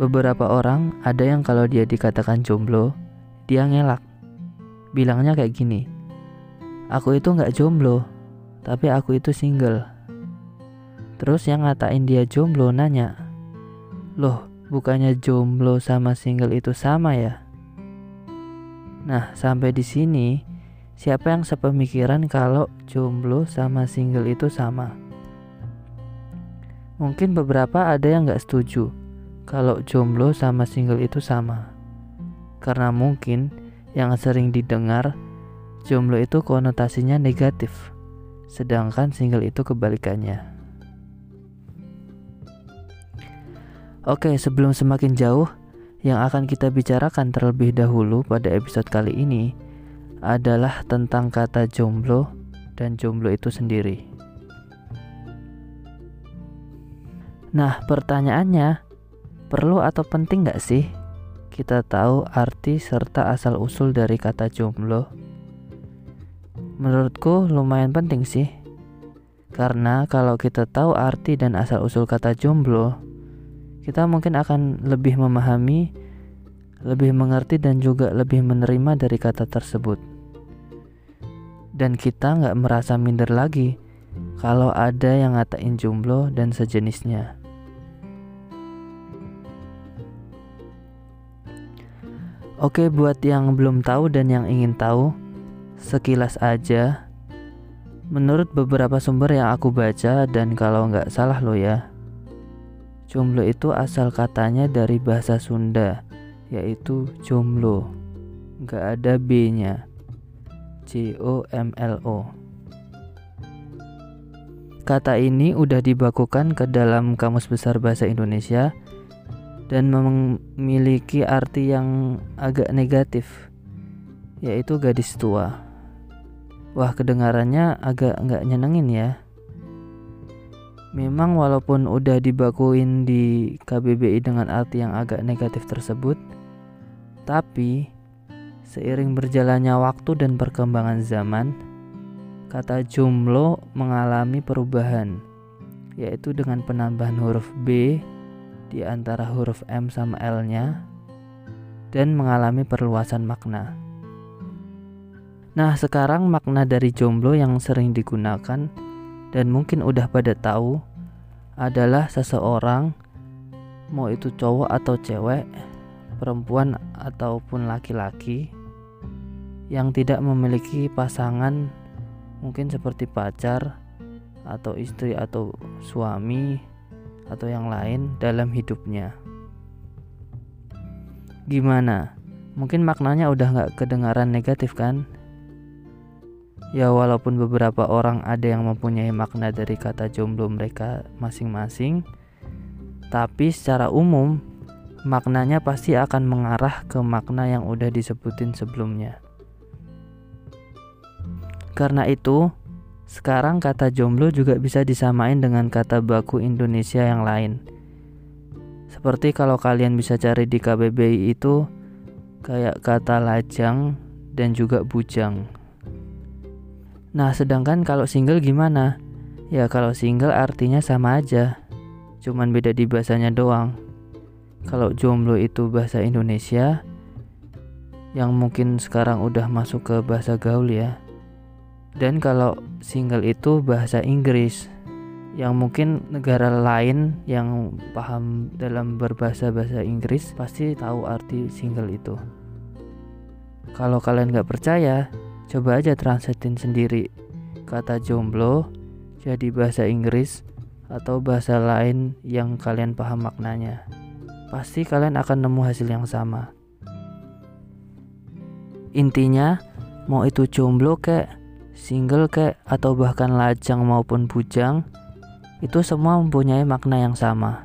Beberapa orang ada yang kalau dia dikatakan jomblo, dia ngelak. Bilangnya kayak gini, aku itu nggak jomblo, tapi aku itu single. Terus yang ngatain dia jomblo nanya, loh bukannya jomblo sama single itu sama ya? Nah sampai di sini siapa yang sepemikiran kalau jomblo sama single itu sama? Mungkin beberapa ada yang nggak setuju kalau jomblo sama single itu sama. Karena mungkin yang sering didengar jomblo itu konotasinya negatif, sedangkan single itu kebalikannya. Oke, sebelum semakin jauh, yang akan kita bicarakan terlebih dahulu pada episode kali ini adalah tentang kata jomblo dan jomblo itu sendiri. Nah, pertanyaannya, Perlu atau penting gak sih kita tahu arti serta asal usul dari kata jomblo? Menurutku lumayan penting sih. Karena kalau kita tahu arti dan asal usul kata jomblo, kita mungkin akan lebih memahami, lebih mengerti dan juga lebih menerima dari kata tersebut. Dan kita nggak merasa minder lagi kalau ada yang ngatain jomblo dan sejenisnya. Oke, buat yang belum tahu dan yang ingin tahu, sekilas aja. Menurut beberapa sumber yang aku baca dan kalau nggak salah lo ya, jomblo itu asal katanya dari bahasa Sunda, yaitu jomblo. Nggak ada B-nya. J O M L O. Kata ini udah dibakukan ke dalam Kamus Besar Bahasa Indonesia dan memiliki arti yang agak negatif yaitu gadis tua. Wah kedengarannya agak nggak nyenengin ya. Memang walaupun udah dibakuin di KBBI dengan arti yang agak negatif tersebut Tapi seiring berjalannya waktu dan perkembangan zaman Kata jumlo mengalami perubahan Yaitu dengan penambahan huruf B di antara huruf M sama L-nya dan mengalami perluasan makna. Nah, sekarang makna dari jomblo yang sering digunakan dan mungkin udah pada tahu adalah seseorang mau itu cowok atau cewek, perempuan ataupun laki-laki yang tidak memiliki pasangan mungkin seperti pacar atau istri atau suami atau yang lain dalam hidupnya. Gimana? Mungkin maknanya udah nggak kedengaran negatif kan? Ya walaupun beberapa orang ada yang mempunyai makna dari kata jomblo mereka masing-masing, tapi secara umum maknanya pasti akan mengarah ke makna yang udah disebutin sebelumnya. Karena itu, sekarang kata jomblo juga bisa disamain dengan kata baku Indonesia yang lain. Seperti kalau kalian bisa cari di KBBI itu kayak kata lajang dan juga bujang. Nah, sedangkan kalau single gimana? Ya kalau single artinya sama aja. Cuman beda di bahasanya doang. Kalau jomblo itu bahasa Indonesia yang mungkin sekarang udah masuk ke bahasa gaul ya. Dan kalau single itu bahasa Inggris yang mungkin negara lain yang paham dalam berbahasa bahasa Inggris pasti tahu arti single itu. Kalau kalian nggak percaya, coba aja translatein sendiri kata jomblo jadi bahasa Inggris atau bahasa lain yang kalian paham maknanya. Pasti kalian akan nemu hasil yang sama. Intinya, mau itu jomblo kayak single kek atau bahkan lajang maupun bujang itu semua mempunyai makna yang sama.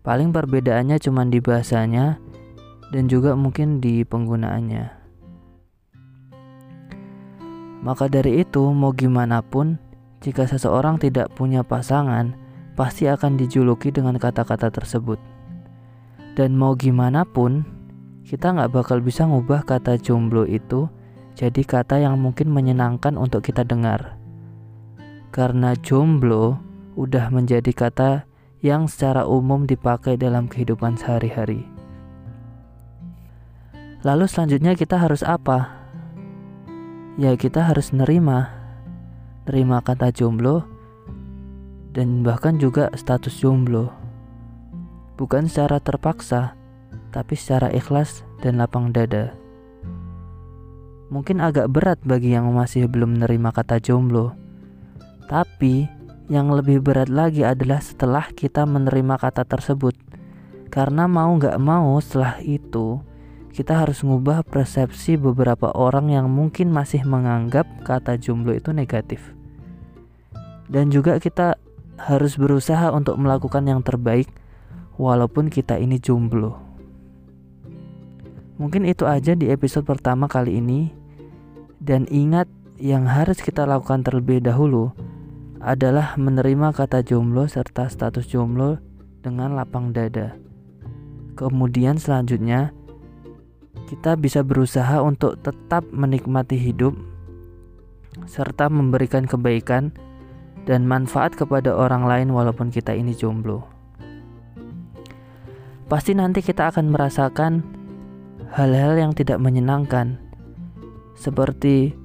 Paling perbedaannya cuma di bahasanya dan juga mungkin di penggunaannya. Maka dari itu, mau gimana pun, jika seseorang tidak punya pasangan, pasti akan dijuluki dengan kata-kata tersebut. Dan mau gimana pun, kita nggak bakal bisa ngubah kata jomblo itu jadi kata yang mungkin menyenangkan untuk kita dengar. Karena jomblo udah menjadi kata yang secara umum dipakai dalam kehidupan sehari-hari. Lalu selanjutnya kita harus apa? Ya kita harus nerima Nerima kata jomblo Dan bahkan juga status jomblo Bukan secara terpaksa Tapi secara ikhlas dan lapang dada Mungkin agak berat bagi yang masih belum menerima kata jomblo Tapi yang lebih berat lagi adalah setelah kita menerima kata tersebut. Karena mau gak mau setelah itu, kita harus mengubah persepsi beberapa orang yang mungkin masih menganggap kata jomblo itu negatif. Dan juga kita harus berusaha untuk melakukan yang terbaik walaupun kita ini jomblo. Mungkin itu aja di episode pertama kali ini. Dan ingat yang harus kita lakukan terlebih dahulu adalah menerima kata jomblo serta status jomblo dengan lapang dada. Kemudian selanjutnya kita bisa berusaha untuk tetap menikmati hidup serta memberikan kebaikan dan manfaat kepada orang lain walaupun kita ini jomblo. Pasti nanti kita akan merasakan hal-hal yang tidak menyenangkan seperti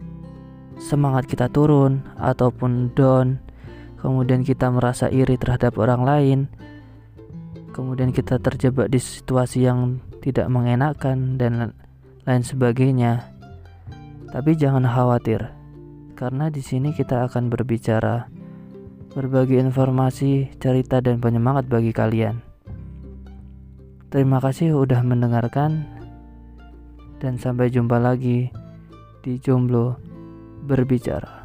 semangat kita turun ataupun down, kemudian kita merasa iri terhadap orang lain, kemudian kita terjebak di situasi yang tidak mengenakan dan lain sebagainya. Tapi jangan khawatir, karena di sini kita akan berbicara, berbagi informasi, cerita dan penyemangat bagi kalian. Terima kasih sudah mendengarkan dan sampai jumpa lagi di Jomblo berbicara.